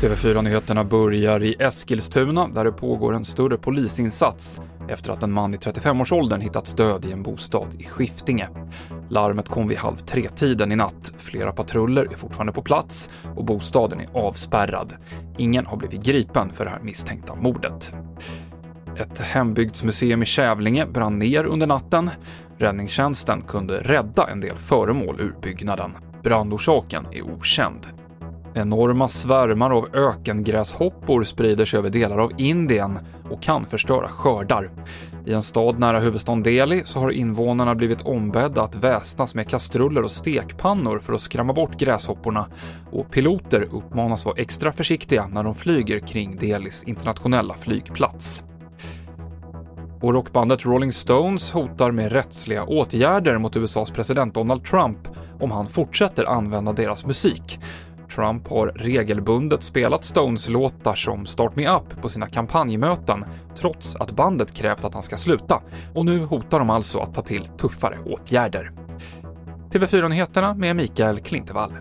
TV4-nyheterna börjar i Eskilstuna där det pågår en större polisinsats efter att en man i 35-årsåldern hittat stöd i en bostad i Skiftinge. Larmet kom vid halv tre-tiden i natt. Flera patruller är fortfarande på plats och bostaden är avspärrad. Ingen har blivit gripen för det här misstänkta mordet. Ett hembygdsmuseum i Kävlinge brann ner under natten. Räddningstjänsten kunde rädda en del föremål ur byggnaden. Brandorsaken är okänd. Enorma svärmar av ökengräshoppor sprider sig över delar av Indien och kan förstöra skördar. I en stad nära huvudstaden Delhi så har invånarna blivit ombedda att väsnas med kastruller och stekpannor för att skrämma bort gräshopporna och piloter uppmanas vara extra försiktiga när de flyger kring Delhis internationella flygplats. Och rockbandet Rolling Stones hotar med rättsliga åtgärder mot USAs president Donald Trump om han fortsätter använda deras musik. Trump har regelbundet spelat Stones-låtar som “Start Me Up” på sina kampanjmöten, trots att bandet krävt att han ska sluta. Och nu hotar de alltså att ta till tuffare åtgärder. TV4-nyheterna med Mikael Klintevall.